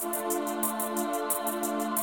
Música